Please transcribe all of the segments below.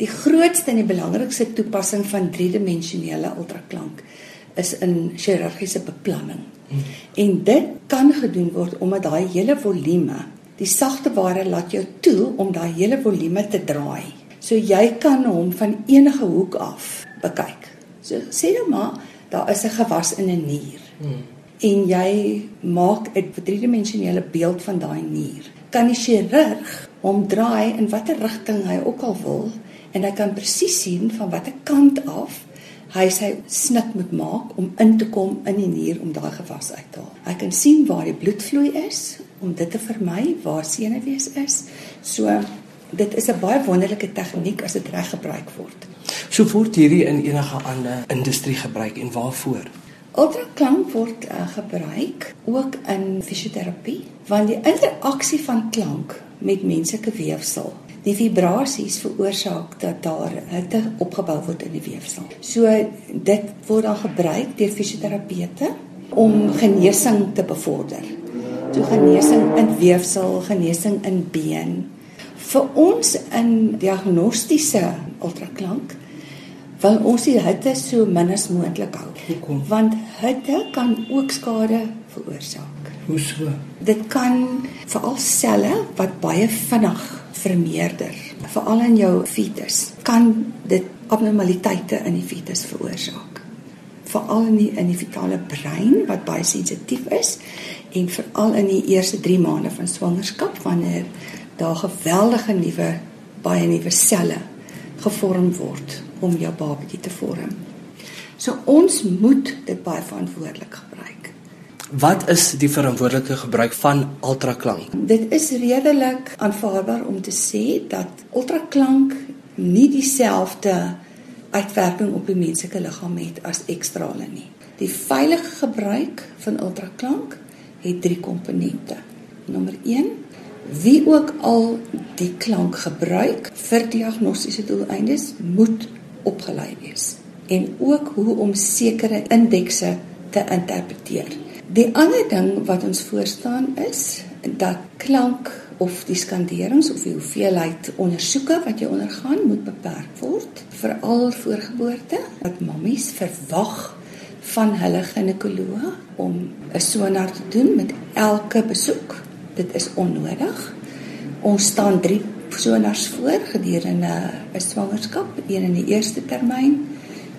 Die grootste en die belangrikste toepassing van driedimensionele ultraklank is in chirurgiese beplanning. En dit kan gedoen word omdat daai hele volume, die sagte ware laat jou toe om daai hele volume te draai. So jy kan hom van enige hoek af bekyk. So sê nou maar daar is 'n gewas in 'n nier. Hmm. En jy maak 'n driedimensionele beeld van daai nier. Kan die chirurg hom draai in watter rigting hy ook al wil en hy kan presies sien van watter kant af hy sy snit moet maak om in te kom in die nier om daai gewas uit te haal. Hy kan sien waar die bloedvloei is om dit te vermy, waar senuwees is. So dit is 'n baie wonderlike tegniek as dit reg gebruik word. So word hierdie in enige ander industrie gebruik en waarvoor? Ultraklank word uh, gebruik ook in fisioterapie want die interaksie van klank met menslike weefsel die vibrasies veroorsaak dat daar hitte opgebou word in die weefsel. So dit word dan gebruik deur fisioterapeute om genesing te bevorder. So genesing in weefsel, genesing in been. Vir ons in diagnostiese ultraklank wil ons die hitte so min as moontlik hou. Want hitte kan ook skade veroorsaak. Hoe so? Dit kan veral selle wat baie vinnig vermeerder, veral in jou fetus, kan dit abnormaliteite in die fetus veroorsaak. Veral in die in die fetale brein wat baie sensitief is en veral in die eerste 3 maande van swangerskap wanneer daar geweldige nuwe baie nuwe selle gevorm word om jou babatjie te vorm. So ons moet dit baie verantwoordelik gebruik. Wat is die verantwoordelike gebruik van ultraklank? Dit is redelik aanvaarbaar om te sê dat ultraklank nie dieselfde uitwerking op die menslike liggaam het as ekstrale nie. Die veilige gebruik van ultraklank het drie komponente. Nommer 1: Wie ook al die klank gebruik vir diagnostiese doeleindes, moet opgelei wees en ook hoe om sekere indekse te interpreteer. Die ander ding wat ons voorstaan is dat klank of die skanderings of die hoeveelheid ondersoeke wat jy ondergaan moet beperk word veral voor geboorte dat mammies verwag van hulle ginekoloog om 'n sonar te doen met elke besoek. Dit is onnodig. Ons staan 3 sonars voor gedurende 'n swangerskap een in die eerste termyn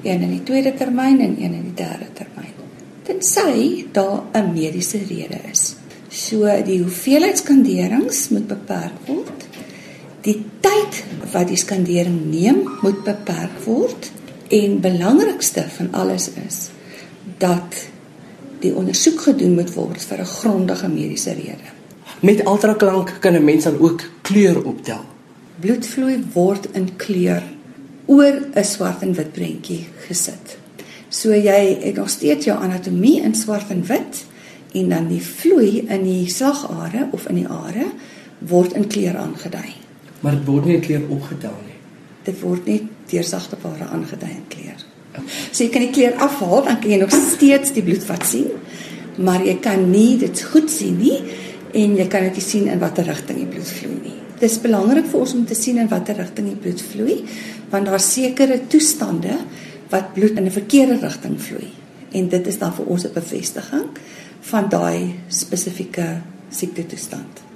een in die tweede termyn en een in die derde termyn tensy daar 'n mediese rede is. So die hoeveelheid skanderings moet beperk word. Die tyd wat die skandering neem moet beperk word en belangrikste van alles is dat die ondersoek gedoen moet word vir 'n grondige mediese rede. Met ultraklank kan 'n mens dan ook kleur optel. Bloedvloei word in kleur oor 'n swart en wit prentjie gesit. So jy het nog steeds jou anatomie in swart en wit en dan die vloei in die slagare of in die are word in kleur aangedui. Maar dit word nie in kleur opgetel nie. Dit word net deur sagte ware aangedui in kleur. So jy kan die kleur afhaal dan kan jy nog steeds die bloedvat sien, maar jy kan nie dit goed sien nie en jy kan ook nie sien in watter rigting die bloed vloei nie. Dit is belangrik vir ons om te sien in watter rigting die bloed vloei want daar sekerre toestande wat bloed in 'n verkeerde rigting vloei. En dit is dan vir ons 'n bevestiging van daai spesifieke siekte toestand.